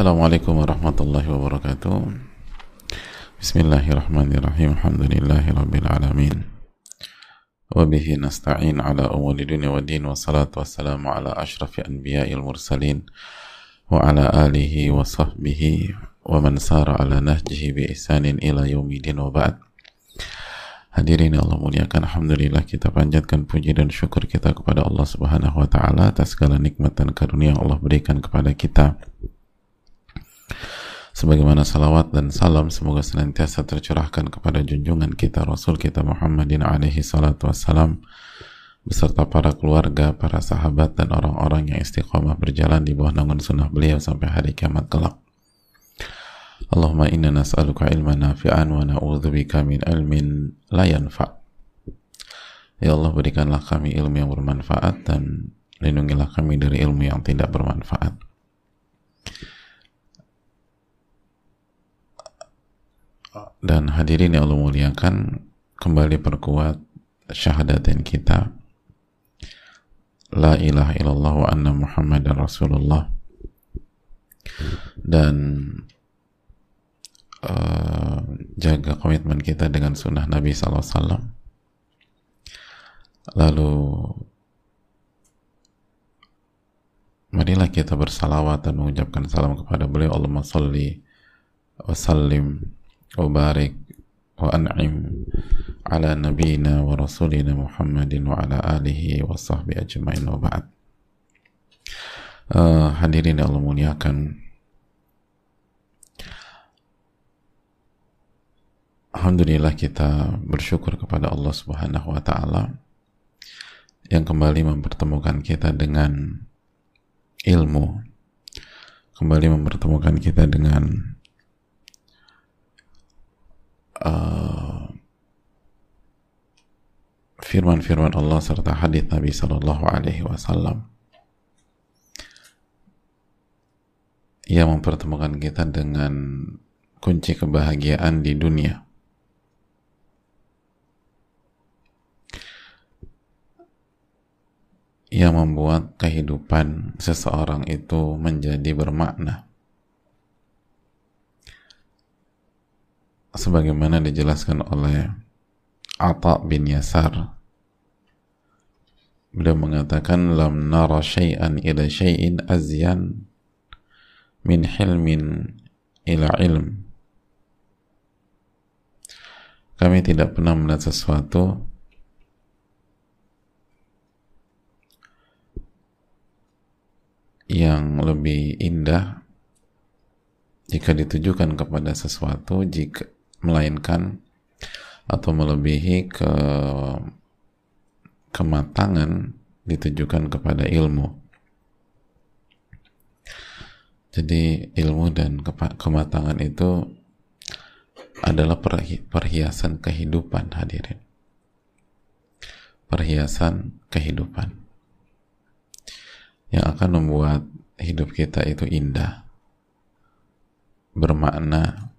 Assalamualaikum warahmatullahi wabarakatuh. Bismillahirrahmanirrahim. Alhamdulillahi rabbil alamin. Wabihi nasta'in ala umuli dunia wa din. Wassalatu wassalamu ala ashrafi anbiya'il mursalin. Wa ala alihi wa sahbihi Wa man sara ala nahjihi bi ihsanin ila yaumidin wa ba'd. Hadirin Allah muliakan Alhamdulillah kita panjatkan puji dan syukur kita kepada Allah subhanahu wa ta'ala atas segala nikmat dan karunia yang Allah berikan kepada kita sebagaimana salawat dan salam semoga senantiasa tercurahkan kepada junjungan kita Rasul kita Muhammadin alaihi salatu wassalam beserta para keluarga, para sahabat dan orang-orang yang istiqomah berjalan di bawah naungan sunnah beliau sampai hari kiamat kelak Allahumma inna nas'aluka ilman nafi'an wa na'udzubika min ilmin la yanfa. Ya Allah berikanlah kami ilmu yang bermanfaat dan lindungilah kami dari ilmu yang tidak bermanfaat. Dan hadirin yang Allah muliakan kembali perkuat syahadatin kita. La ilaha illallah wa anna muhammadan rasulullah. Dan uh, jaga komitmen kita dengan sunnah Nabi SAW lalu marilah kita bersalawat dan mengucapkan salam kepada beliau. Allahumma salli wa sallim wa rasulina Muhammadin wa ala alihi wa sahbihi ajma'in wa ba'd uh, hadirin yang Allah muliakan. Alhamdulillah kita bersyukur kepada Allah Subhanahu wa taala yang kembali mempertemukan kita dengan ilmu kembali mempertemukan kita dengan firman-firman uh, Allah serta hadis Nabi Shallallahu Alaihi Wasallam yang mempertemukan kita dengan kunci kebahagiaan di dunia yang membuat kehidupan seseorang itu menjadi bermakna. Sebagaimana dijelaskan oleh Atta bin Yasar, beliau mengatakan lam nara syai'an ila syai'in azyan min hilmin ila ilm. Kami tidak pernah melihat sesuatu yang lebih indah jika ditujukan kepada sesuatu jika melainkan atau melebihi ke kematangan ditujukan kepada ilmu. Jadi ilmu dan kematangan itu adalah perhiasan kehidupan hadirin. Perhiasan kehidupan yang akan membuat hidup kita itu indah, bermakna,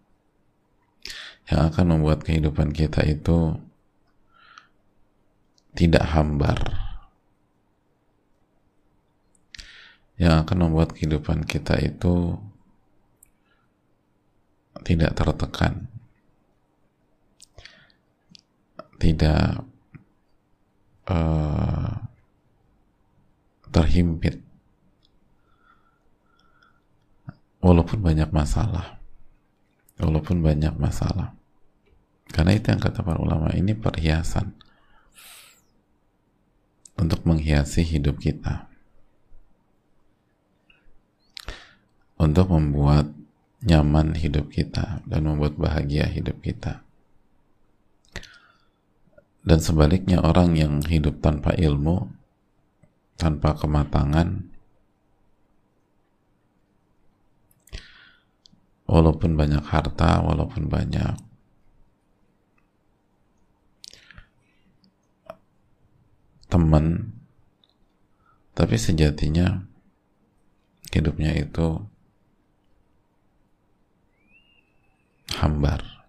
yang akan membuat kehidupan kita itu tidak hambar, yang akan membuat kehidupan kita itu tidak tertekan, tidak uh, terhimpit. Walaupun banyak masalah. Walaupun banyak masalah karena itu yang kata para ulama ini perhiasan untuk menghiasi hidup kita. Untuk membuat nyaman hidup kita dan membuat bahagia hidup kita. Dan sebaliknya orang yang hidup tanpa ilmu tanpa kematangan walaupun banyak harta walaupun banyak teman. Tapi sejatinya hidupnya itu hambar.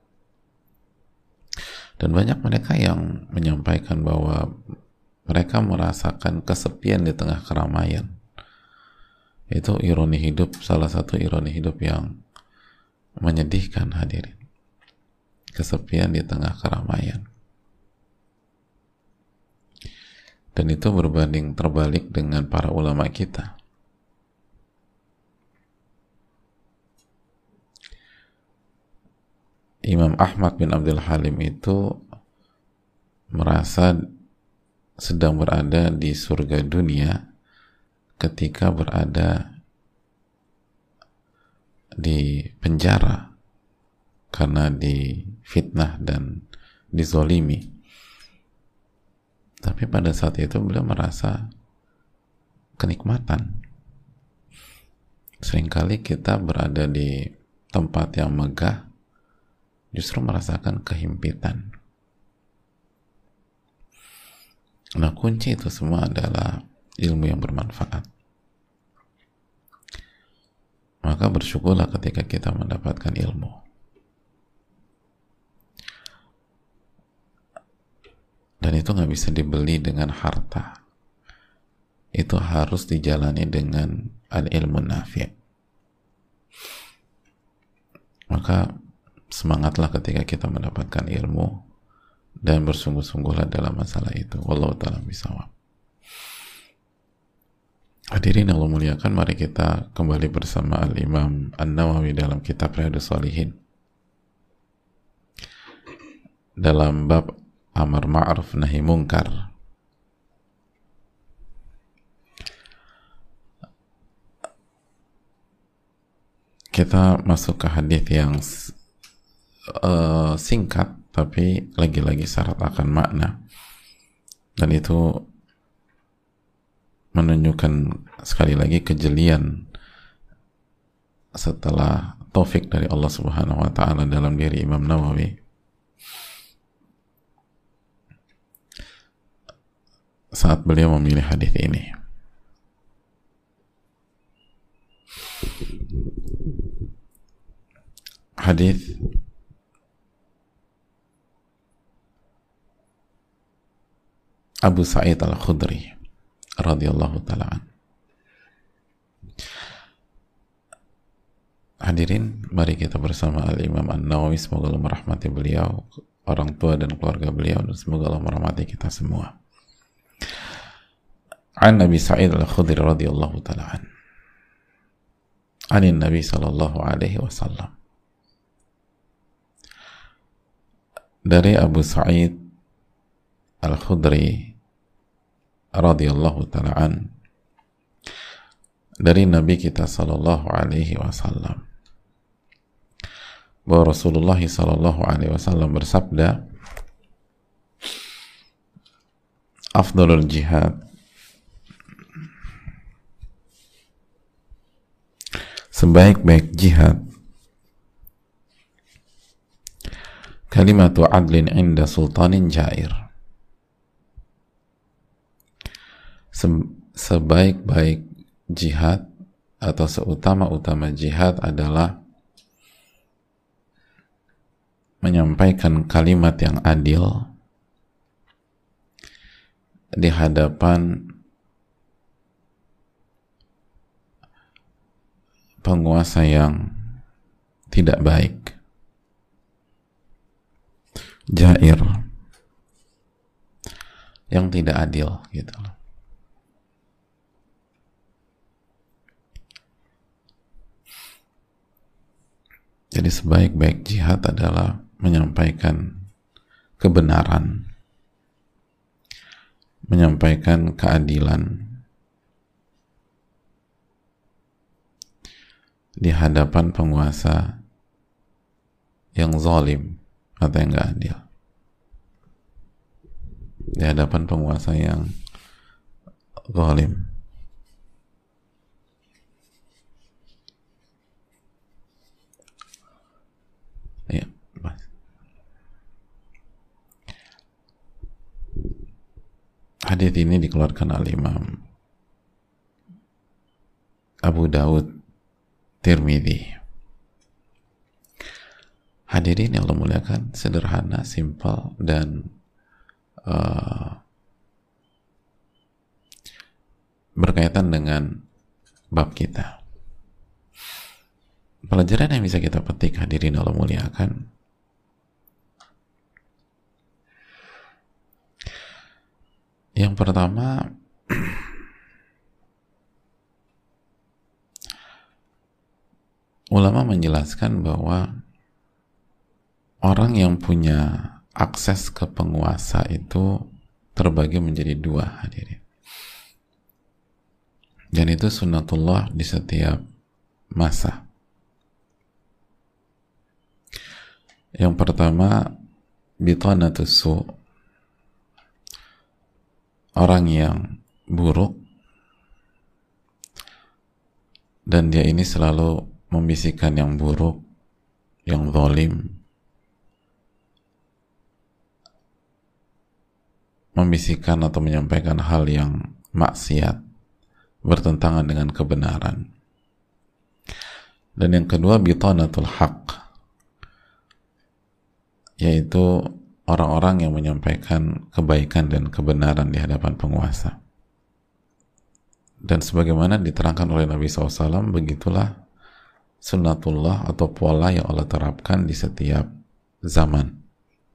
Dan banyak mereka yang menyampaikan bahwa mereka merasakan kesepian di tengah keramaian. Itu ironi hidup salah satu ironi hidup yang menyedihkan hadirin. Kesepian di tengah keramaian dan itu berbanding terbalik dengan para ulama kita. Imam Ahmad bin Abdul Halim itu merasa sedang berada di surga dunia ketika berada di penjara karena difitnah dan dizolimi tapi pada saat itu beliau merasa kenikmatan. Seringkali kita berada di tempat yang megah justru merasakan kehimpitan. Nah kunci itu semua adalah ilmu yang bermanfaat. Maka bersyukurlah ketika kita mendapatkan ilmu dan itu nggak bisa dibeli dengan harta. Itu harus dijalani dengan al ilmu nafi. Maka semangatlah ketika kita mendapatkan ilmu dan bersungguh-sungguhlah dalam masalah itu. Wallahu ta'ala bisawab. Hadirin Allah muliakan, mari kita kembali bersama Al-Imam An-Nawawi dalam kitab Riyadus Salihin. Dalam bab Amar Ma'ruf Nahi Mungkar. Kita masuk ke hadis yang uh, singkat, tapi lagi-lagi syarat akan makna. Dan itu menunjukkan sekali lagi kejelian setelah taufik dari Allah Subhanahu wa taala dalam diri Imam Nawawi saat beliau memilih hadis ini. Hadis Abu Sa'id Al-Khudri radhiyallahu taala Hadirin, mari kita bersama Al-Imam An-Nawawi, semoga Allah merahmati beliau, orang tua dan keluarga beliau, dan semoga Allah merahmati kita semua. An Nabi Sa'id Al-Khudri radhiyallahu ta'ala an. Anin Nabi sallallahu alaihi wasallam. Dari Abu Sa'id Al-Khudri radhiyallahu taala an dari Nabi kita sallallahu alaihi wasallam bahwa Rasulullah sallallahu alaihi wasallam bersabda afdalul jihad sebaik-baik jihad. Kalimatu adlin inda sultanin jair. Sebaik-baik jihad atau seutama-utama jihad adalah menyampaikan kalimat yang adil di hadapan penguasa yang tidak baik. Jair. Yang tidak adil gitu. Loh Jadi sebaik-baik jihad adalah menyampaikan kebenaran, menyampaikan keadilan di hadapan penguasa yang zalim atau yang gak adil. Di hadapan penguasa yang zalim. Ya, ini dikeluarkan oleh Imam Abu Daud Tirmidzi. Hadirin yang Allah muliakan, sederhana, simpel, dan uh, berkaitan dengan bab kita. Pelajaran yang bisa kita petik hadirin Allah muliakan Yang pertama ulama menjelaskan bahwa orang yang punya akses ke penguasa itu terbagi menjadi dua hadirin. Dan itu sunnatullah di setiap masa. Yang pertama, bitanatus orang yang buruk dan dia ini selalu membisikkan yang buruk, yang zalim, membisikkan atau menyampaikan hal yang maksiat, bertentangan dengan kebenaran. Dan yang kedua, bitanatul haq, yaitu orang-orang yang menyampaikan kebaikan dan kebenaran di hadapan penguasa. Dan sebagaimana diterangkan oleh Nabi SAW, begitulah sunnatullah atau pola yang Allah terapkan di setiap zaman.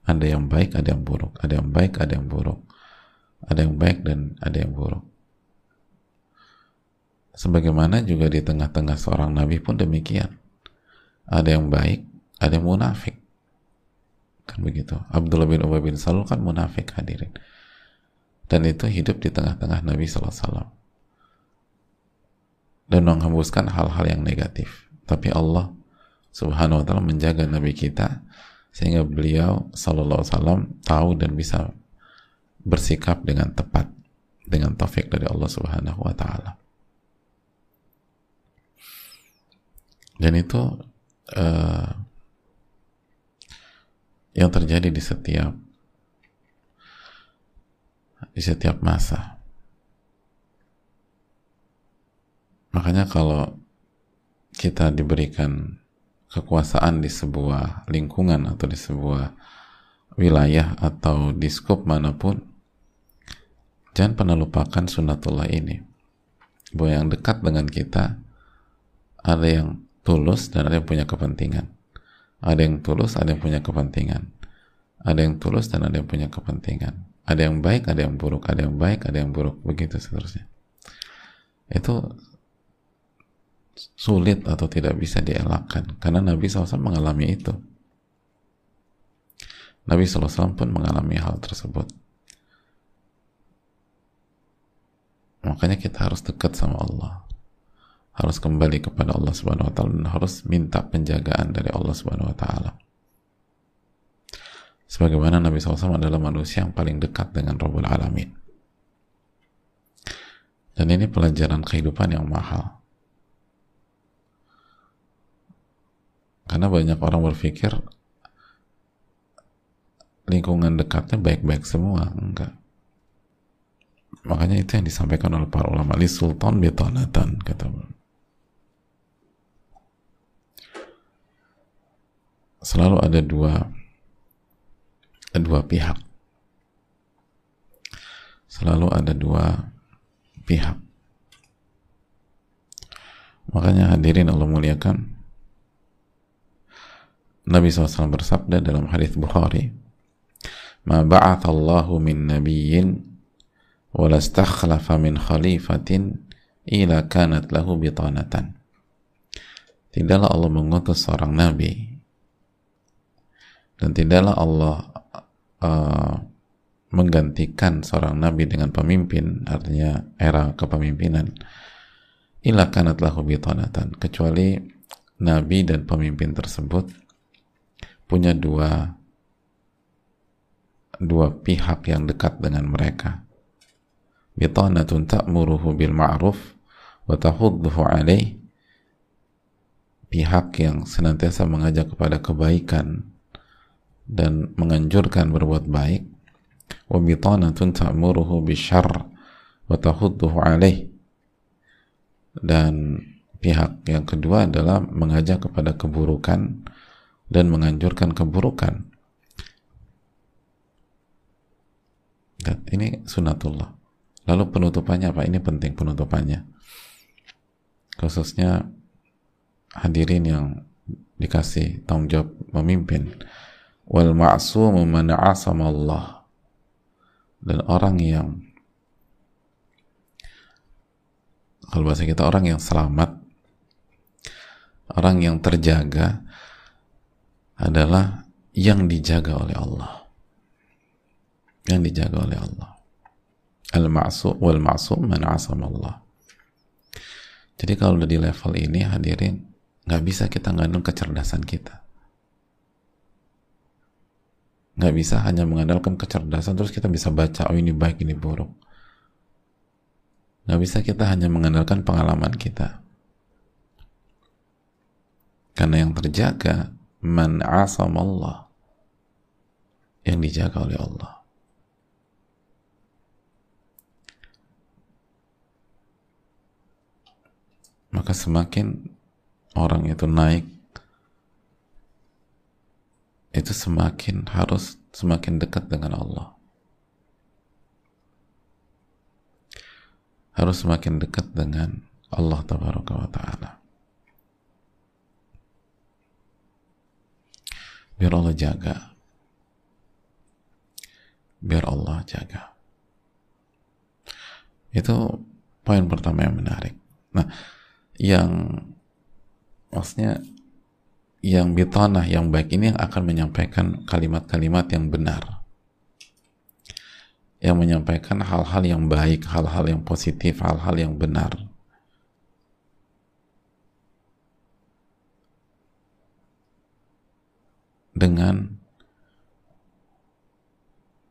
Ada yang baik, ada yang buruk. Ada yang baik, ada yang buruk. Ada yang baik dan ada yang buruk. Sebagaimana juga di tengah-tengah seorang nabi pun demikian. Ada yang baik, ada yang munafik kan begitu Abdullah bin Ubay bin Salul kan munafik hadirin dan itu hidup di tengah-tengah Nabi SAW dan menghembuskan hal-hal yang negatif tapi Allah subhanahu wa ta'ala menjaga Nabi kita sehingga beliau sallallahu alaihi wasallam tahu dan bisa bersikap dengan tepat dengan taufik dari Allah subhanahu wa ta'ala dan itu uh, yang terjadi di setiap di setiap masa. Makanya kalau kita diberikan kekuasaan di sebuah lingkungan atau di sebuah wilayah atau di skop mana pun, jangan pernah lupakan sunnatullah ini. Bahwa yang dekat dengan kita ada yang tulus dan ada yang punya kepentingan. Ada yang tulus, ada yang punya kepentingan. Ada yang tulus dan ada yang punya kepentingan. Ada yang baik, ada yang buruk. Ada yang baik, ada yang buruk. Begitu seterusnya. Itu sulit atau tidak bisa dielakkan. Karena Nabi SAW mengalami itu. Nabi SAW pun mengalami hal tersebut. Makanya kita harus dekat sama Allah harus kembali kepada Allah Subhanahu wa taala dan harus minta penjagaan dari Allah Subhanahu wa taala. Sebagaimana Nabi SAW adalah manusia yang paling dekat dengan Rabbul Alamin. Dan ini pelajaran kehidupan yang mahal. Karena banyak orang berpikir lingkungan dekatnya baik-baik semua. Enggak. Makanya itu yang disampaikan oleh para ulama. Li sultan bitanatan, kata selalu ada dua dua pihak selalu ada dua pihak makanya hadirin Allah muliakan Nabi SAW bersabda dalam hadis Bukhari ma ba'athallahu min nabiyyin wala istakhlafa min khalifatin ila kanat lahu bitanatan. Tidaklah Allah mengutus seorang nabi dan tidaklah Allah uh, menggantikan seorang nabi dengan pemimpin artinya era kepemimpinan ila kanat lahu bitanatan kecuali nabi dan pemimpin tersebut punya dua dua pihak yang dekat dengan mereka. Bitanatun ta'muruhu bil ma'ruf wa tahudduhu alaih. Pihak yang senantiasa mengajak kepada kebaikan dan menganjurkan berbuat baik. Wa bitanatun ta'muruhu bisyarr wa tahudduhu alaih. Dan pihak yang kedua adalah mengajak kepada keburukan dan menganjurkan keburukan. Dan ini sunatullah. Lalu penutupannya apa? ini penting penutupannya. Khususnya hadirin yang dikasih tanggung jawab memimpin. Wal ma'sumu man Allah dan orang yang kalau bahasa kita orang yang selamat. Orang yang terjaga adalah yang dijaga oleh Allah. Yang dijaga oleh Allah. Al-ma'sum wal ma'sum man Allah jadi kalau udah di level ini hadirin nggak bisa kita ngandung kecerdasan kita. Nggak bisa hanya mengandalkan kecerdasan terus kita bisa baca oh ini baik ini buruk. Nggak bisa kita hanya mengandalkan pengalaman kita. Karena yang terjaga man asam Allah yang dijaga oleh Allah. Maka semakin orang itu naik itu semakin harus semakin dekat dengan Allah. Harus semakin dekat dengan Allah ta'ala biar Allah jaga. Biar Allah jaga. Itu poin pertama yang menarik. Nah yang maksudnya yang bitanah yang baik ini yang akan menyampaikan kalimat-kalimat yang benar. Yang menyampaikan hal-hal yang baik hal-hal yang positif hal-hal yang benar dengan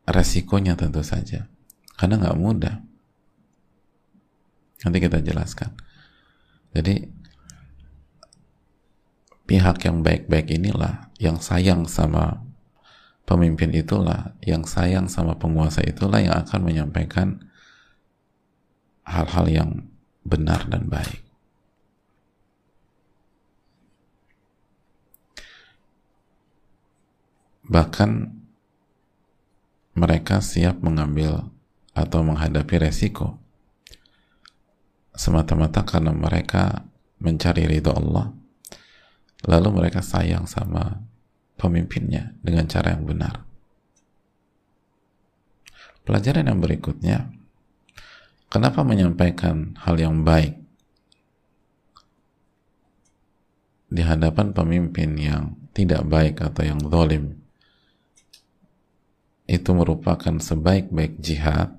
resikonya tentu saja. Karena nggak mudah. Nanti kita jelaskan. Jadi pihak yang baik-baik inilah yang sayang sama pemimpin itulah yang sayang sama penguasa itulah yang akan menyampaikan hal-hal yang benar dan baik bahkan mereka siap mengambil atau menghadapi resiko semata-mata karena mereka mencari ridho Allah lalu mereka sayang sama pemimpinnya dengan cara yang benar. Pelajaran yang berikutnya, kenapa menyampaikan hal yang baik di hadapan pemimpin yang tidak baik atau yang zalim itu merupakan sebaik-baik jihad.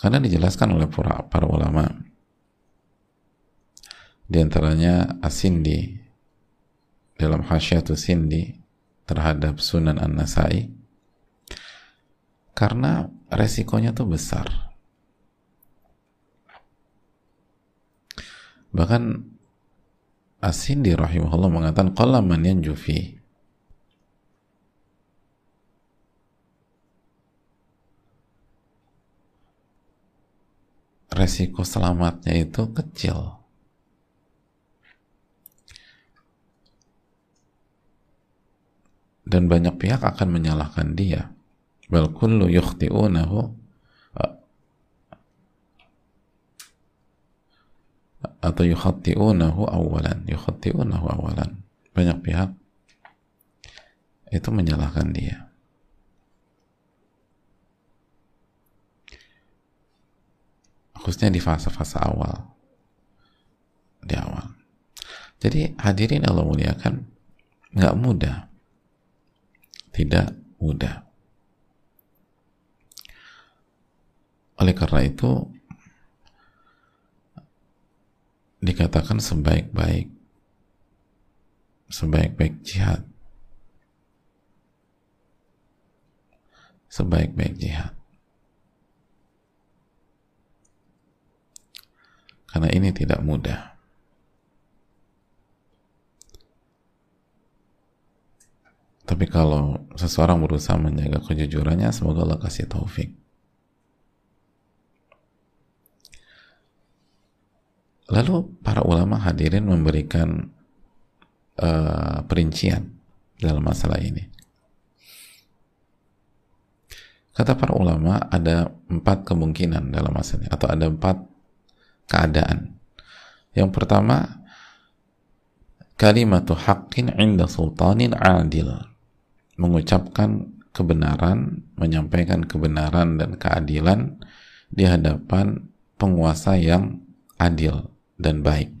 Karena dijelaskan oleh para ulama. Di antaranya Asindi dalam Hasyiatus Sindi terhadap Sunan An-Nasai. Karena resikonya tuh besar. Bahkan Asindi rahimahullah mengatakan qala man yanjufi resiko selamatnya itu kecil. Dan banyak pihak akan menyalahkan dia. Bal kullu yukhti'unahu atau yukhti'unahu awalan. Yukhti'unahu awalan. Banyak pihak itu menyalahkan dia khususnya di fase-fase awal. Di awal. Jadi hadirin Allah muliakan nggak mudah. Tidak mudah. Oleh karena itu, dikatakan sebaik-baik sebaik-baik jihad. Sebaik-baik jihad karena ini tidak mudah Tapi kalau seseorang berusaha menjaga kejujurannya, semoga Allah kasih taufik. Lalu para ulama hadirin memberikan uh, perincian dalam masalah ini. Kata para ulama ada empat kemungkinan dalam masalah ini, atau ada empat keadaan Yang pertama, kalimatu haqqin inda sultanin adil. Mengucapkan kebenaran, menyampaikan kebenaran dan keadilan di hadapan penguasa yang adil dan baik.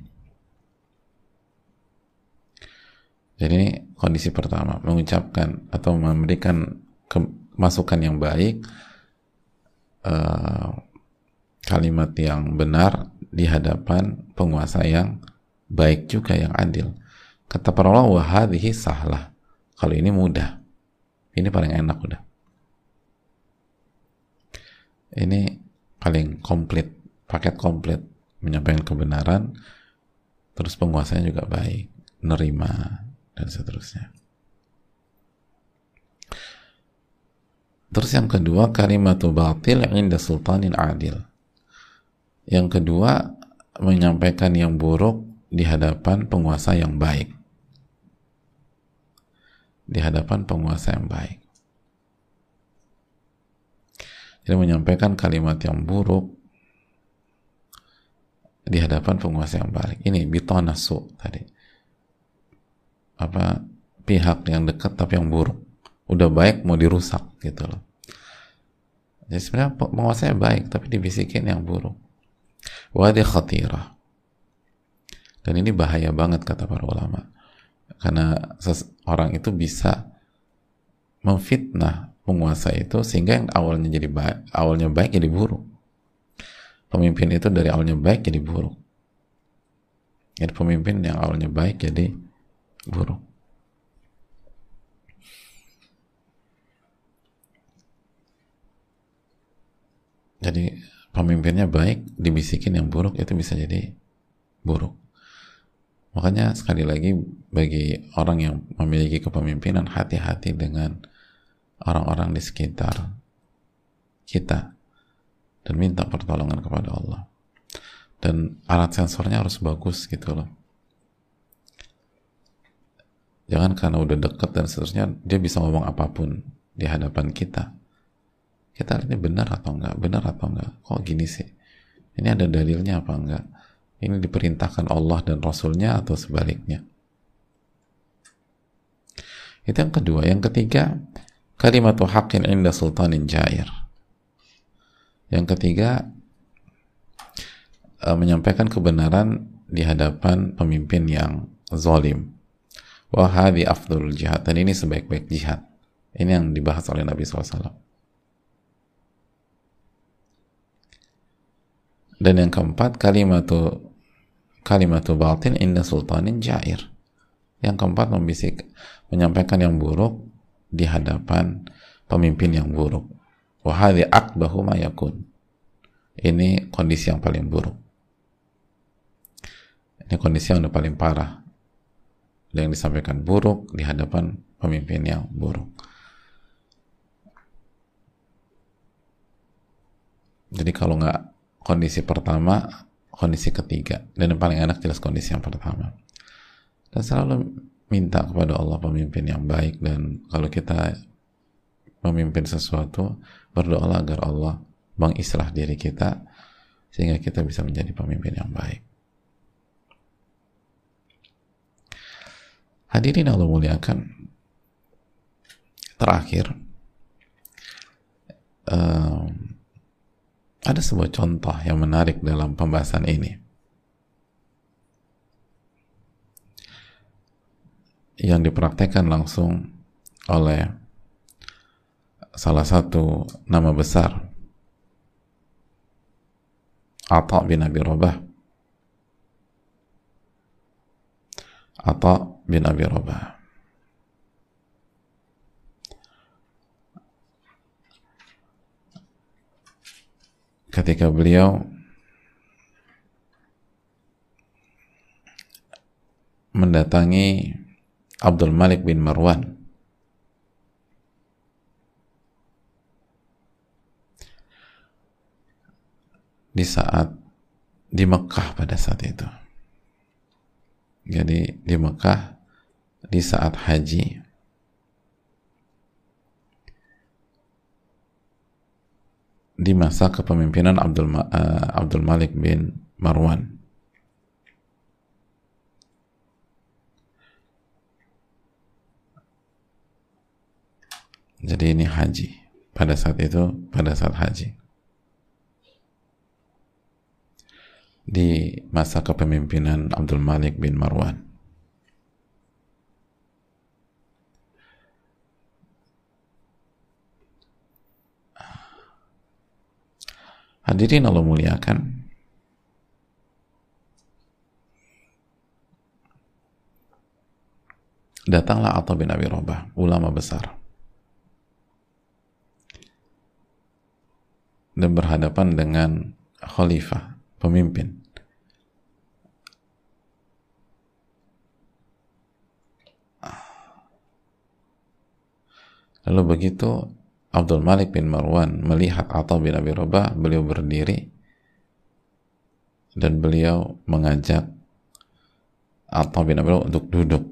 Jadi ini kondisi pertama, mengucapkan atau memberikan masukan yang baik, uh, kalimat yang benar di hadapan penguasa yang baik juga yang adil. Kata para ulama, wahadihi sahlah. Kalau ini mudah. Ini paling enak udah. Ini paling komplit, paket komplit. Menyampaikan kebenaran, terus penguasanya juga baik, nerima, dan seterusnya. Terus yang kedua, kalimatu batil inda sultanin adil. Yang kedua, menyampaikan yang buruk di hadapan penguasa yang baik. Di hadapan penguasa yang baik. Jadi menyampaikan kalimat yang buruk di hadapan penguasa yang baik. Ini bitonasu tadi. Apa pihak yang dekat tapi yang buruk. Udah baik mau dirusak gitu loh. Jadi sebenarnya penguasanya baik tapi dibisikin yang buruk. Wadi khatirah. Dan ini bahaya banget kata para ulama. Karena orang itu bisa memfitnah penguasa itu sehingga yang awalnya jadi baik, awalnya baik jadi buruk. Pemimpin itu dari awalnya baik jadi buruk. Jadi pemimpin yang awalnya baik jadi buruk. Jadi pemimpinnya baik, dibisikin yang buruk itu bisa jadi buruk. Makanya sekali lagi bagi orang yang memiliki kepemimpinan hati-hati dengan orang-orang di sekitar kita dan minta pertolongan kepada Allah. Dan alat sensornya harus bagus gitu loh. Jangan karena udah deket dan seterusnya dia bisa ngomong apa pun di hadapan kita kita ini benar atau enggak? Benar atau enggak? Kok gini sih? Ini ada dalilnya apa enggak? Ini diperintahkan Allah dan Rasulnya atau sebaliknya? Itu yang kedua. Yang ketiga kalimatu haqqin inda sultanin jair. Yang ketiga uh, menyampaikan kebenaran di hadapan pemimpin yang zalim. Wahadi afdul jihad. Dan ini sebaik-baik jihad. Ini yang dibahas oleh Nabi SAW dan yang keempat kalimatu kalimatu batin inda sultanin jair yang keempat membisik menyampaikan yang buruk di hadapan pemimpin yang buruk. Wahadi akbahu mayakun. Ini kondisi yang paling buruk. Ini kondisi yang paling parah. Yang disampaikan buruk di hadapan pemimpin yang buruk. Jadi kalau nggak kondisi pertama, kondisi ketiga. Dan yang paling enak jelas kondisi yang pertama. Dan selalu minta kepada Allah pemimpin yang baik dan kalau kita memimpin sesuatu berdoa agar Allah mengislah diri kita sehingga kita bisa menjadi pemimpin yang baik. Hadirin Allah muliakan. Terakhir, um, ada sebuah contoh yang menarik dalam pembahasan ini. yang dipraktekkan langsung oleh salah satu nama besar Atta bin Abi Rabah Atta bin Abi Rabah ketika beliau mendatangi Abdul Malik bin Marwan. Di saat di Mekah pada saat itu. Jadi di Mekah di saat haji di masa kepemimpinan Abdul, Ma uh, Abdul Malik bin Marwan. Jadi ini haji. Pada saat itu, pada saat haji. Di masa kepemimpinan Abdul Malik bin Marwan. Hadirin Allah muliakan datanglah Atta bin Abi Rabah, ulama besar. Dan berhadapan dengan khalifah, pemimpin. Lalu begitu Abdul Malik bin Marwan melihat Atta bin Abi Rabah, beliau berdiri dan beliau mengajak Atta bin Abi Rabah untuk duduk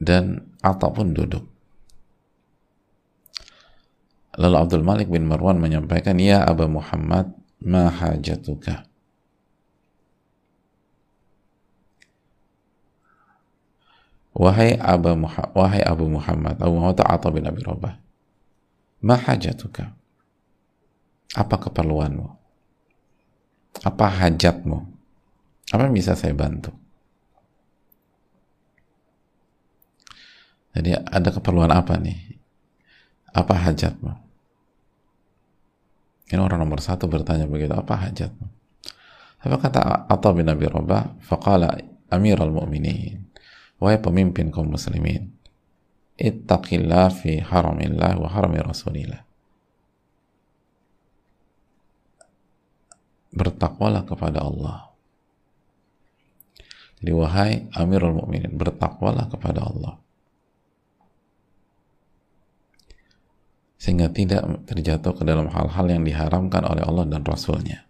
dan ataupun duduk. Lalu Abdul Malik bin Marwan menyampaikan, Ya Aba Muhammad, ma hajatuka? Wahai Abu Muhammad, wahai Abu Muhammad, Abu Muhammad Atta bin Abi Rabah. Ma hajatuka? Apa keperluanmu? Apa hajatmu? Apa yang bisa saya bantu? Jadi ada keperluan apa nih? Apa hajatmu? Ini orang nomor satu bertanya begitu, apa hajatmu? Apa kata Atta bin Abi Rabah? Faqala Amirul Mu'minin. Wahai pemimpin kaum muslimin. Ittaqillah fi haramillah wa harami rasulillah. Bertakwalah kepada Allah. Jadi wahai Amirul Mukminin, bertakwalah kepada Allah sehingga tidak terjatuh ke dalam hal-hal yang diharamkan oleh Allah dan Rasulnya.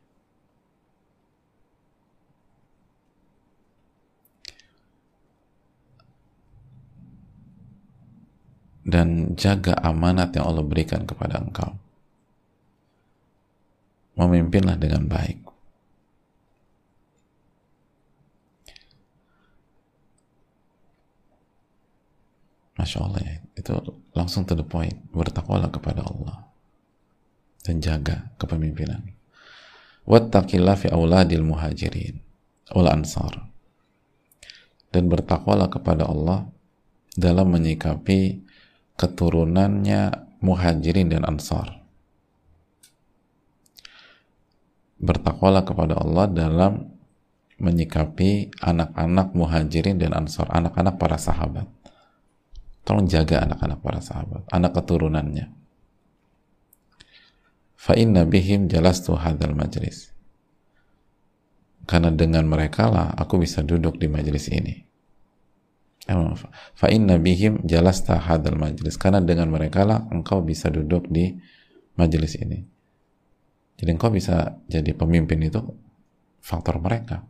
Dan jaga amanat yang Allah berikan kepada engkau. Memimpinlah dengan baik. Masya Allah ya, itu langsung to the point, bertakwalah kepada Allah dan jaga kepemimpinan. Wattaqillah fi auladil muhajirin wal ansar. Dan bertakwalah kepada Allah dalam menyikapi keturunannya muhajirin dan ansar. Bertakwalah kepada Allah dalam menyikapi anak-anak muhajirin dan ansar, anak-anak para sahabat Tolong jaga anak-anak para sahabat, anak keturunannya. Fa inna bihim jalastu hadzal majlis. Karena dengan mereka lah aku bisa duduk di majelis ini. Fa inna bihim jalasta hadzal majlis. Karena dengan mereka lah engkau bisa duduk di majelis ini. Jadi engkau bisa jadi pemimpin itu faktor mereka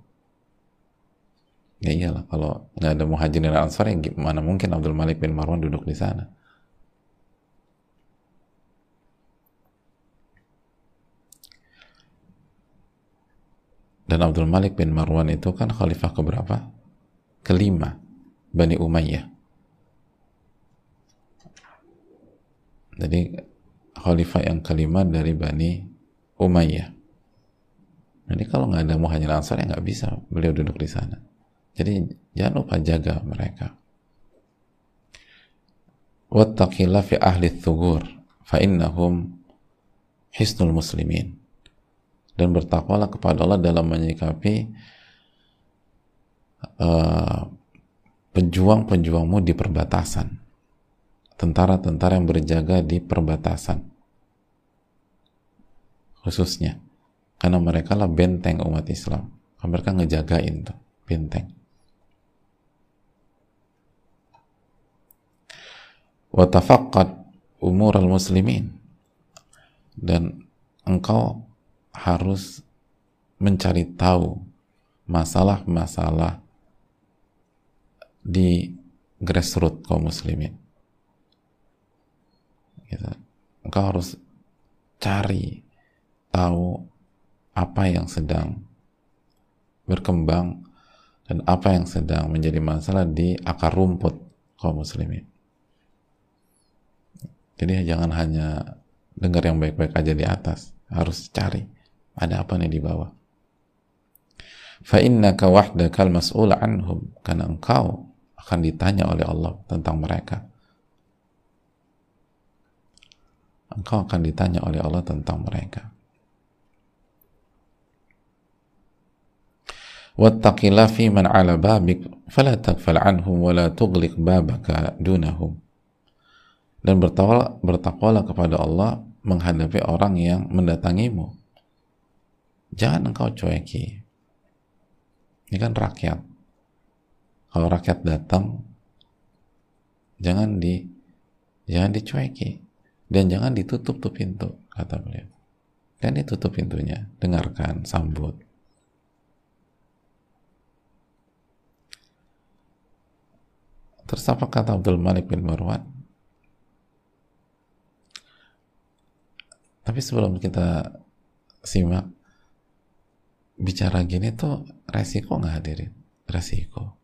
ya iyalah kalau nggak ada dan ansar yang gimana mungkin Abdul Malik bin Marwan duduk di sana dan Abdul Malik bin Marwan itu kan khalifah keberapa? kelima Bani Umayyah jadi khalifah yang kelima dari Bani Umayyah jadi kalau nggak ada muhajirin ansar ya nggak bisa beliau duduk di sana jadi jangan lupa jaga mereka. Wattaqillah fi ahli thugur fa innahum hisnul muslimin. Dan bertakwalah kepada Allah dalam menyikapi uh, pejuang-pejuangmu di perbatasan. Tentara-tentara yang berjaga di perbatasan. Khususnya. Karena mereka lah benteng umat Islam. Mereka ngejagain tuh, benteng. watafaqqad umur al-muslimin dan engkau harus mencari tahu masalah-masalah di grassroots kaum muslimin gitu. engkau harus cari tahu apa yang sedang berkembang dan apa yang sedang menjadi masalah di akar rumput kaum muslimin. Jadi jangan hanya dengar yang baik-baik aja di atas, harus cari ada apa nih di bawah. Fa innaka wahdakal mas'ul anhum karena engkau akan ditanya oleh Allah tentang mereka. Engkau akan ditanya oleh Allah tentang mereka. wattaqillah fi man ala babik fala takfal anhum wa la tughliq babaka dunahum dan bertakwalah, bertakwalah kepada Allah menghadapi orang yang mendatangimu jangan engkau cueki ini kan rakyat kalau rakyat datang jangan di jangan dicueki dan jangan ditutup tuh pintu kata beliau dan ditutup pintunya dengarkan sambut Terus apa kata Abdul Malik bin Marwan? Tapi sebelum kita simak bicara gini tuh resiko nggak hadirin? Resiko.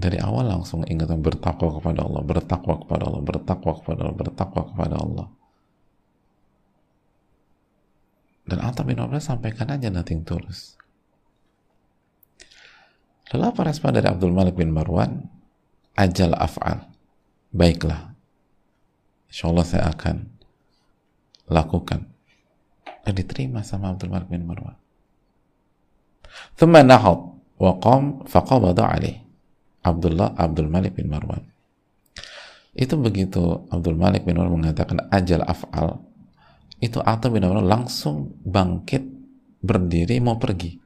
Dari awal langsung ingatan bertakwa kepada Allah, bertakwa kepada Allah, bertakwa kepada Allah, bertakwa kepada Allah. Dan Atta bin Umar sampaikan aja nothing tulus. Lalu apa respon dari Abdul Malik bin Marwan? Ajal af'al. Baiklah. Insya Allah saya akan lakukan. Dan diterima sama Abdul Malik bin Marwan. ثم نهض وقام فقبض عليه Abdullah Abdul Malik bin Marwan. Itu begitu Abdul Malik bin Marwan mengatakan ajal af'al itu Atta bin Marwan langsung bangkit berdiri mau pergi.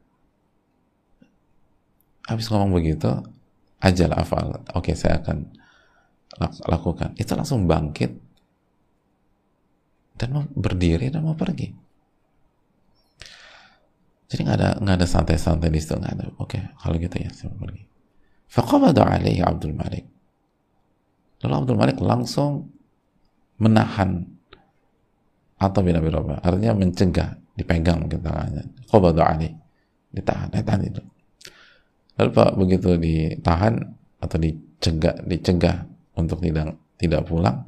Habis ngomong begitu ajal afal oke saya akan lakukan. Itu langsung bangkit dan mau berdiri dan mau pergi. Jadi nggak ada nggak ada santai-santai di situ nggak ada. Oke kalau gitu ya saya mau pergi faqabada alaihi Abdul Malik. Lalu Abdul Malik langsung menahan atau bin Abi artinya mencegah dipegang mungkin tangannya. Qabada ditahan ditahan itu. Lalu Pak begitu ditahan atau dicegah dicegah untuk tidak tidak pulang,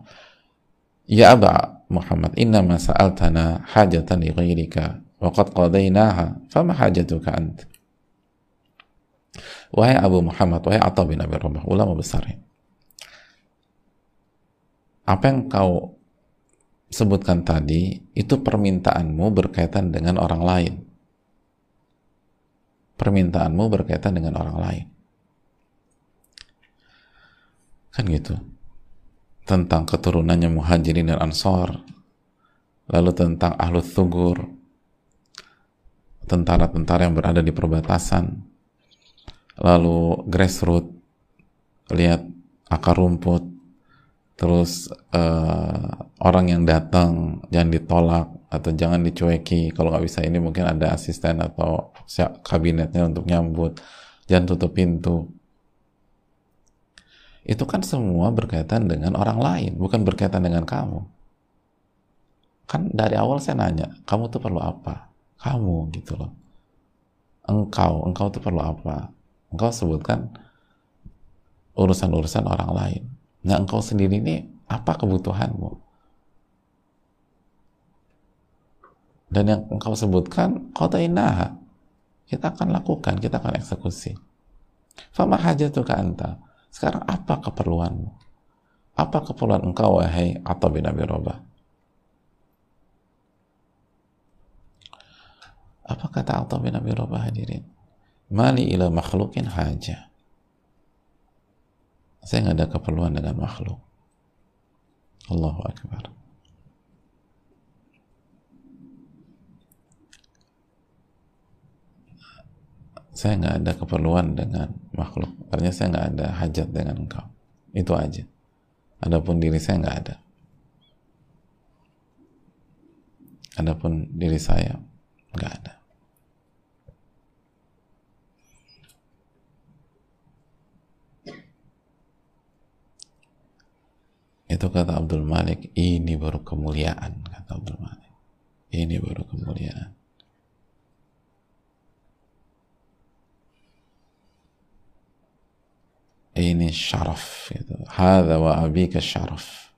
ya Aba Muhammad, inna ma sa'altana hajatan li ghairika wa qad qadainaha, fama hajatuka ant? Wahai Abu Muhammad, wahai Atta bin Abi Rabah, ulama besar. Apa yang kau sebutkan tadi, itu permintaanmu berkaitan dengan orang lain permintaanmu berkaitan dengan orang lain. Kan gitu. Tentang keturunannya muhajirin dan ansor, lalu tentang ahlu thugur, tentara-tentara yang berada di perbatasan, lalu grassroots, lihat akar rumput, terus uh, orang yang datang jangan ditolak atau jangan dicueki. Kalau nggak bisa ini mungkin ada asisten atau kabinetnya untuk nyambut. Jangan tutup pintu. Itu kan semua berkaitan dengan orang lain bukan berkaitan dengan kamu. Kan dari awal saya nanya kamu tuh perlu apa? Kamu gitu loh. Engkau engkau tuh perlu apa engkau sebutkan urusan-urusan orang lain Nah engkau sendiri ini apa kebutuhanmu? Dan yang engkau sebutkan, kota inaha. Kita akan lakukan, kita akan eksekusi. Fama hajatuka anta. Sekarang apa keperluanmu? Apa keperluan engkau, wahai atau bin Abi Robah? Apa kata Atta bin Abi Robah hadirin? Mali ila makhlukin hajah saya nggak ada keperluan dengan makhluk. Allahu Akbar. Saya nggak ada keperluan dengan makhluk. Artinya saya nggak ada hajat dengan engkau. Itu aja. Adapun diri saya nggak ada. Adapun diri saya nggak ada. Itu kata Abdul Malik, ini baru kemuliaan, kata Abdul Malik. Ini baru kemuliaan. Ini syaraf gitu. "Hada wa abika syaraf.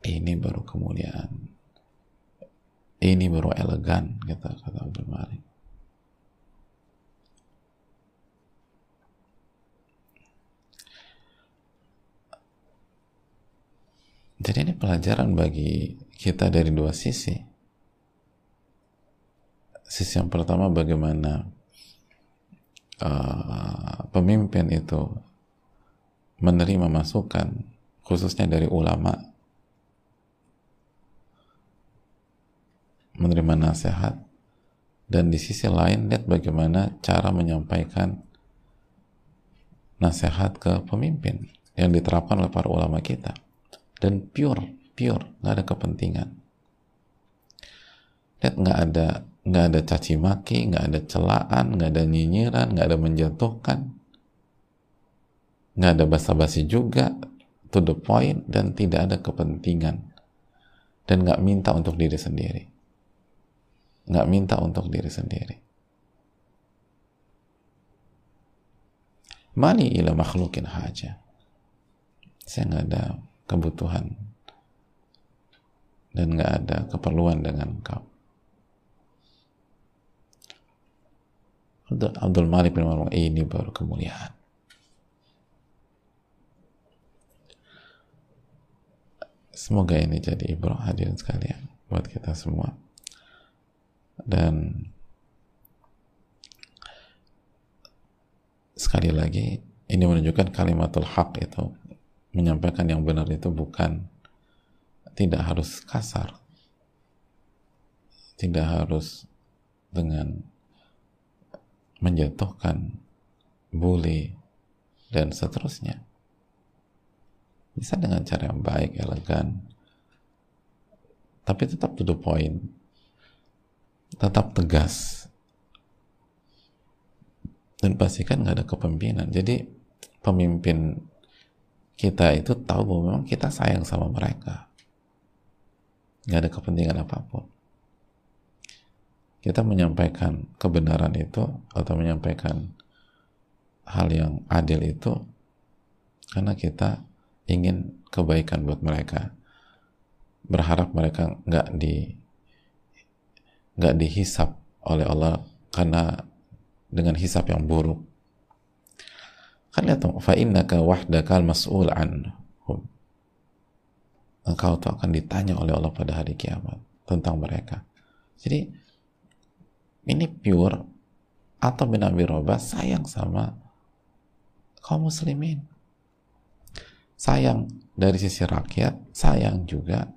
Ini baru kemuliaan. Ini baru elegan kata kata Abdul Malik. Jadi ini pelajaran bagi kita dari dua sisi. Sisi yang pertama bagaimana uh, pemimpin itu menerima masukan khususnya dari ulama. Menerima nasihat. Dan di sisi lain lihat bagaimana cara menyampaikan nasihat ke pemimpin yang diterapkan oleh para ulama kita dan pure pure. Nggak ada kepentingan. Lihat nggak ada nggak ada caci maki nggak ada celaan nggak ada nyinyiran nggak ada menjatuhkan. Nggak ada basa-basi juga. To the point dan tidak ada kepentingan. Dan nggak minta untuk diri sendiri. Nggak minta untuk diri sendiri. Mali ila makhlukin haja. Saya nggak ada kebutuhan dan nggak ada keperluan dengan kau. Abdul Malik bin Marwan ini baru kemuliaan. Semoga ini jadi ibrah hadirin sekalian buat kita semua. Dan sekali lagi ini menunjukkan kalimatul haq itu menyampaikan yang benar itu bukan tidak harus kasar tidak harus dengan menjatuhkan bully dan seterusnya. Bisa dengan cara yang baik, elegan tapi tetap to the point tetap tegas dan pastikan nggak ada kepemimpinan. Jadi pemimpin kita itu tahu bahwa memang kita sayang sama mereka. Nggak ada kepentingan apa pun. Kita menyampaikan kebenaran itu atau menyampaikan hal yang adil itu karena kita ingin kebaikan buat mereka. Berharap mereka nggak di nggak dihisap oleh Allah karena dengan hisap yang buruk Kan lihat dong, fa innaka wahdakal mas'ul anhum. Engkau tuh akan ditanya oleh Allah pada hari kiamat tentang mereka. Jadi ini pure atau bin Abi Robah sayang sama kaum muslimin. Sayang dari sisi rakyat, sayang juga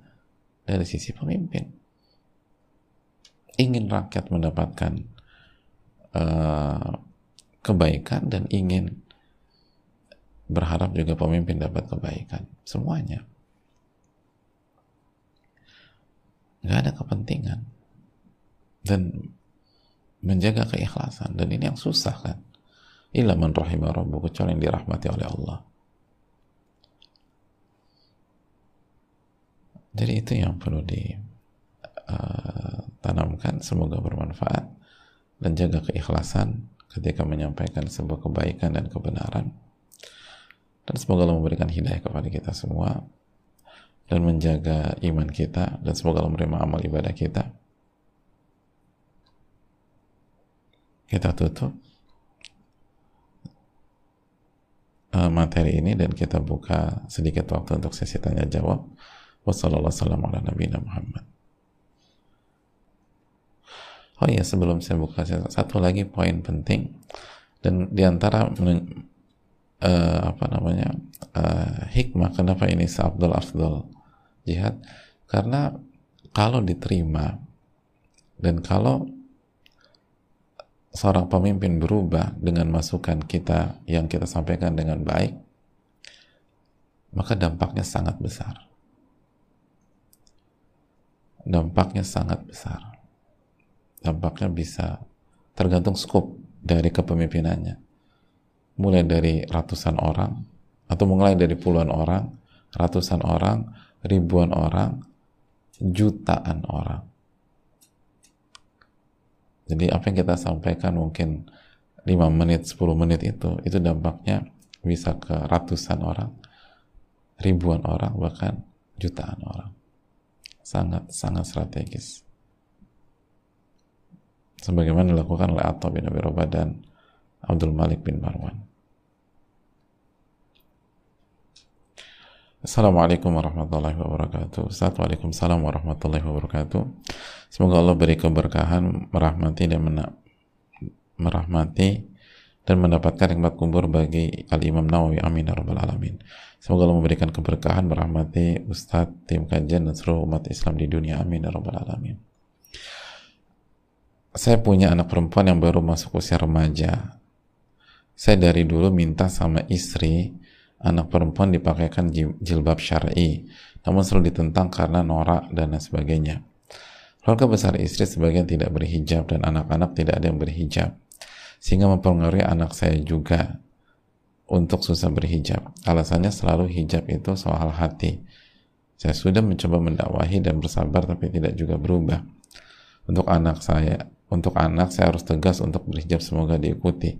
dari sisi pemimpin. Ingin rakyat mendapatkan uh, kebaikan dan ingin berharap juga pemimpin dapat kebaikan. Semuanya. Nggak ada kepentingan. Dan menjaga keikhlasan. Dan ini yang susah kan? Illa man rahimah rabbu kecuali yang dirahmati oleh Allah. Jadi itu yang perlu ditanamkan uh, semoga bermanfaat. Dan jaga keikhlasan ketika menyampaikan sebuah kebaikan dan kebenaran dan semoga Allah memberikan hidayah kepada kita semua dan menjaga iman kita dan semoga Allah menerima amal ibadah kita. Kita tutup uh, materi ini dan kita buka sedikit waktu untuk sesi tanya jawab. Wassalamualaikum warahmatullahi Muhammad. Oh iya sebelum saya buka satu lagi poin penting dan di antara uh, apa namanya uh, hikmah kenapa ini seabdul afdol jihad? Karena kalau diterima dan kalau seorang pemimpin berubah dengan masukan kita yang kita sampaikan dengan baik maka dampaknya sangat besar. Dampaknya sangat besar. Dampaknya bisa tergantung skop dari kepemimpinannya mulai dari ratusan orang atau mulai dari puluhan orang, ratusan orang, ribuan orang, jutaan orang. jadi apa yang kita sampaikan mungkin 5 menit 10 menit itu itu dampaknya bisa ke ratusan orang ribuan orang bahkan jutaan orang sangat sangat strategis sebagaimana dilakukan oleh Atta bin Abi Rabah dan Abdul Malik bin Marwan. Assalamualaikum warahmatullahi wabarakatuh. Assalamualaikum warahmatullahi wabarakatuh. Semoga Allah beri keberkahan merahmati dan mena merahmati dan mendapatkan nikmat kubur bagi Al-Imam Nawawi. Amin ya rabbal alamin. Semoga Allah memberikan keberkahan merahmati Ustadz, tim kajian dan seluruh umat Islam di dunia. Amin ya rabbal alamin. Saya punya anak perempuan yang baru masuk usia remaja saya dari dulu minta sama istri anak perempuan dipakaikan jilbab syar'i. Namun selalu ditentang karena norak dan lain sebagainya. Keluarga besar istri sebagian tidak berhijab dan anak-anak tidak ada yang berhijab. Sehingga mempengaruhi anak saya juga untuk susah berhijab. Alasannya selalu hijab itu soal hati. Saya sudah mencoba mendakwahi dan bersabar tapi tidak juga berubah. Untuk anak saya untuk anak saya harus tegas untuk berhijab semoga diikuti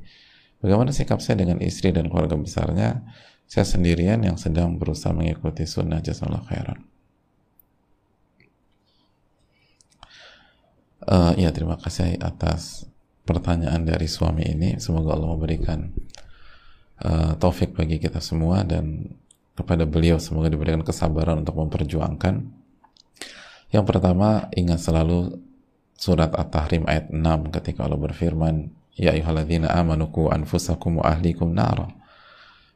bagaimana sikap saya dengan istri dan keluarga besarnya? Saya sendirian yang sedang berusaha mengikuti sunnah jazakallah khairan. Uh, ya terima kasih atas pertanyaan dari suami ini. Semoga Allah memberikan uh, taufik bagi kita semua dan kepada beliau semoga diberikan kesabaran untuk memperjuangkan. Yang pertama ingat selalu surat At-Tahrim ayat 6 ketika Allah berfirman ya ayyuhalladzina amanu qu anfusakum wa ahlikum nara.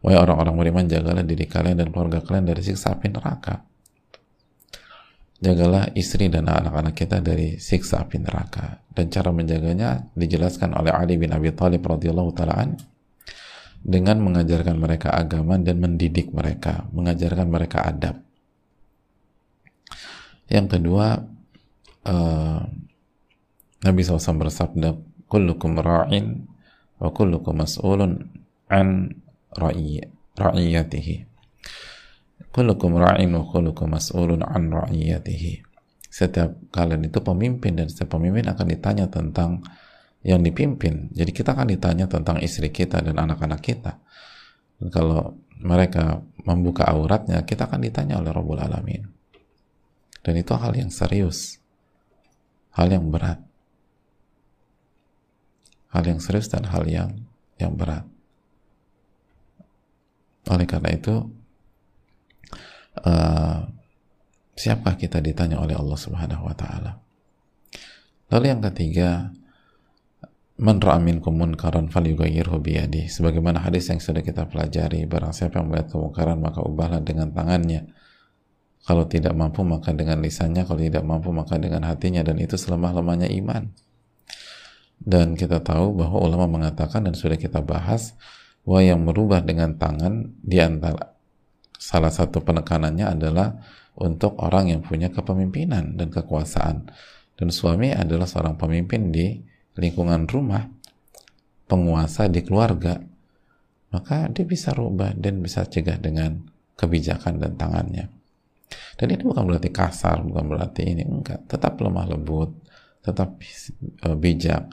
Wahai orang-orang beriman jagalah diri kalian dan keluarga kalian dari siksa api neraka. Jagalah istri dan anak-anak kita dari siksa api neraka. Dan cara menjaganya dijelaskan oleh Ali bin Abi Thalib radhiyallahu taalaan dengan mengajarkan mereka agama dan mendidik mereka mengajarkan mereka adab. Yang kedua uh, Nabi SAW bersabda kullukum ra'in wa kullukum mas'ulun an ra'iyatihi. Kullukum ra'in wa kullukum mas'ulun an ra'iyatihi. Setiap kalian itu pemimpin dan setiap pemimpin akan ditanya tentang yang dipimpin. Jadi kita akan ditanya tentang istri kita dan anak-anak kita. Dan kalau mereka membuka auratnya kita akan ditanya oleh Rabbul Alamin. Dan itu hal yang serius hal yang berat hal yang serius dan hal yang yang berat oleh karena itu uh, siapakah kita ditanya oleh Allah Subhanahu wa taala. Lalu yang ketiga, man ra'a minkum munkaran falyughayyirhu. Sebagaimana hadis yang sudah kita pelajari, barang siapa yang melihat kemungkaran maka ubahlah dengan tangannya. Kalau tidak mampu maka dengan lisannya, kalau tidak mampu maka dengan hatinya dan itu selemah-lemahnya iman. Dan kita tahu bahwa ulama mengatakan dan sudah kita bahas bahwa yang merubah dengan tangan di antara salah satu penekanannya adalah untuk orang yang punya kepemimpinan dan kekuasaan. Dan suami adalah seorang pemimpin di lingkungan rumah, penguasa di keluarga. Maka dia bisa rubah dan bisa cegah dengan kebijakan dan tangannya. Dan ini bukan berarti kasar, bukan berarti ini enggak. Tetap lemah lembut, tetap eh, bijak,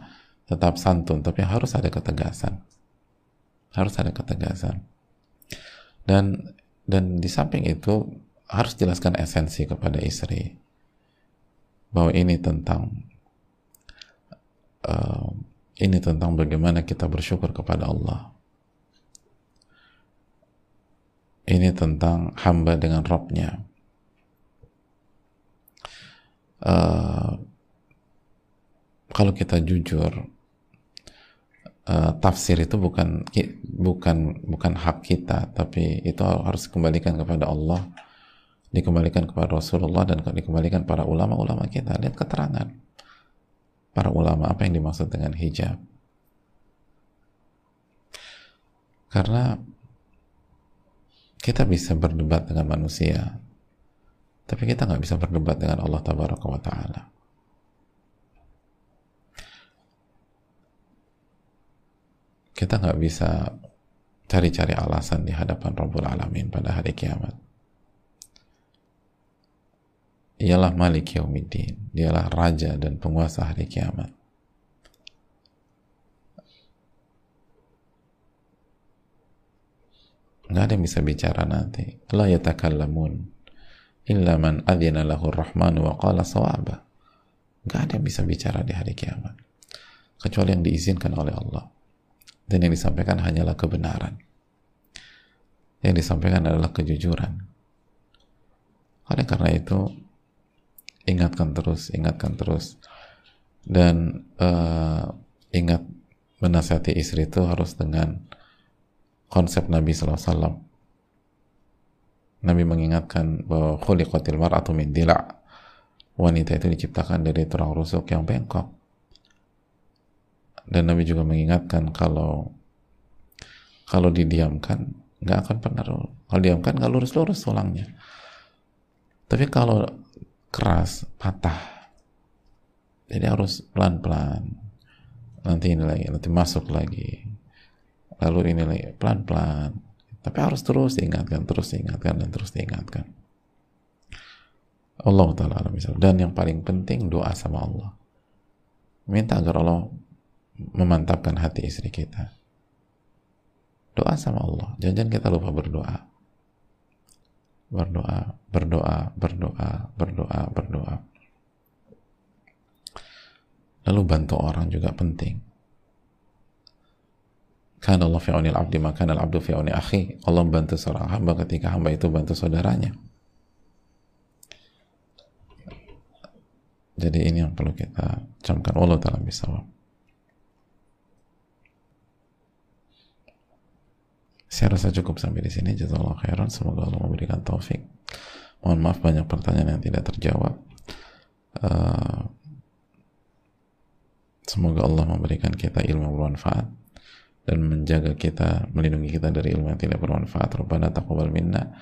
tetap santun, tapi harus ada ketegasan. Harus ada ketegasan. Dan dan di samping itu harus jelaskan esensi kepada istri bahwa ini tentang uh, ini tentang bagaimana kita bersyukur kepada Allah ini tentang hamba dengan Robnya uh, kalau kita jujur uh, tafsir itu bukan bukan bukan hak kita tapi itu harus dikembalikan kepada Allah dikembalikan kepada Rasulullah dan dikembalikan para ulama-ulama kita. Lihat keterangan para ulama apa yang dimaksud dengan hijab. Karena kita bisa berdebat dengan manusia tapi kita nggak bisa berdebat dengan Allah Tabaraka Ta'ala kita nggak bisa cari-cari alasan di hadapan Rabbul Alamin pada hari kiamat. Ialah Malik Yaumiddin, dialah Raja dan penguasa hari kiamat. Nggak ada yang bisa bicara nanti. La yatakallamun illa man adhina lahu rahmanu wa qala sawaba. Nggak ada yang bisa bicara di hari kiamat. Kecuali yang diizinkan oleh Allah dan yang disampaikan hanyalah kebenaran yang disampaikan adalah kejujuran oleh karena itu ingatkan terus ingatkan terus dan uh, ingat menasihati istri itu harus dengan konsep Nabi SAW. Nabi mengingatkan bahwa khuliqatil mar'atu min dila' wanita itu diciptakan dari tulang rusuk yang bengkok. Dan Nabi juga mengingatkan kalau kalau didiamkan nggak akan pernah kalau diamkan nggak lurus-lurus tulangnya. Tapi kalau keras patah. Jadi harus pelan-pelan. Nanti ini lagi nanti masuk lagi. Lalu ini lagi pelan-pelan. Tapi harus terus diingatkan terus diingatkan dan terus diingatkan. Allah taala dan yang paling penting doa sama Allah. Minta agar Allah memantapkan hati istri kita doa sama Allah jangan kita lupa berdoa berdoa berdoa berdoa berdoa berdoa Lalu bantu orang juga penting. Karena Allah fi'uni al-abdi maka al-abdu fi'uni akhi. Allah bantu seorang hamba ketika hamba itu bantu saudaranya. Jadi ini yang perlu kita camkan. Allah ta'ala bisa. Saya rasa cukup sampai di sini. Jazakallah khairan. Semoga Allah memberikan taufik. Mohon maaf banyak pertanyaan yang tidak terjawab. Uh, Semoga Allah memberikan kita ilmu bermanfaat dan menjaga kita, melindungi kita dari ilmu yang tidak bermanfaat. Rabbana taqabbal minna.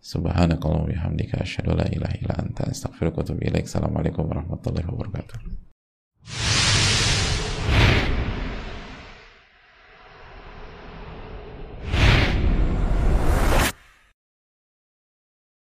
Subhanakallahumma bihamdika asyhadu la ilaha illa anta astaghfiruka wa atubu ilaik. Assalamualaikum warahmatullahi wabarakatuh.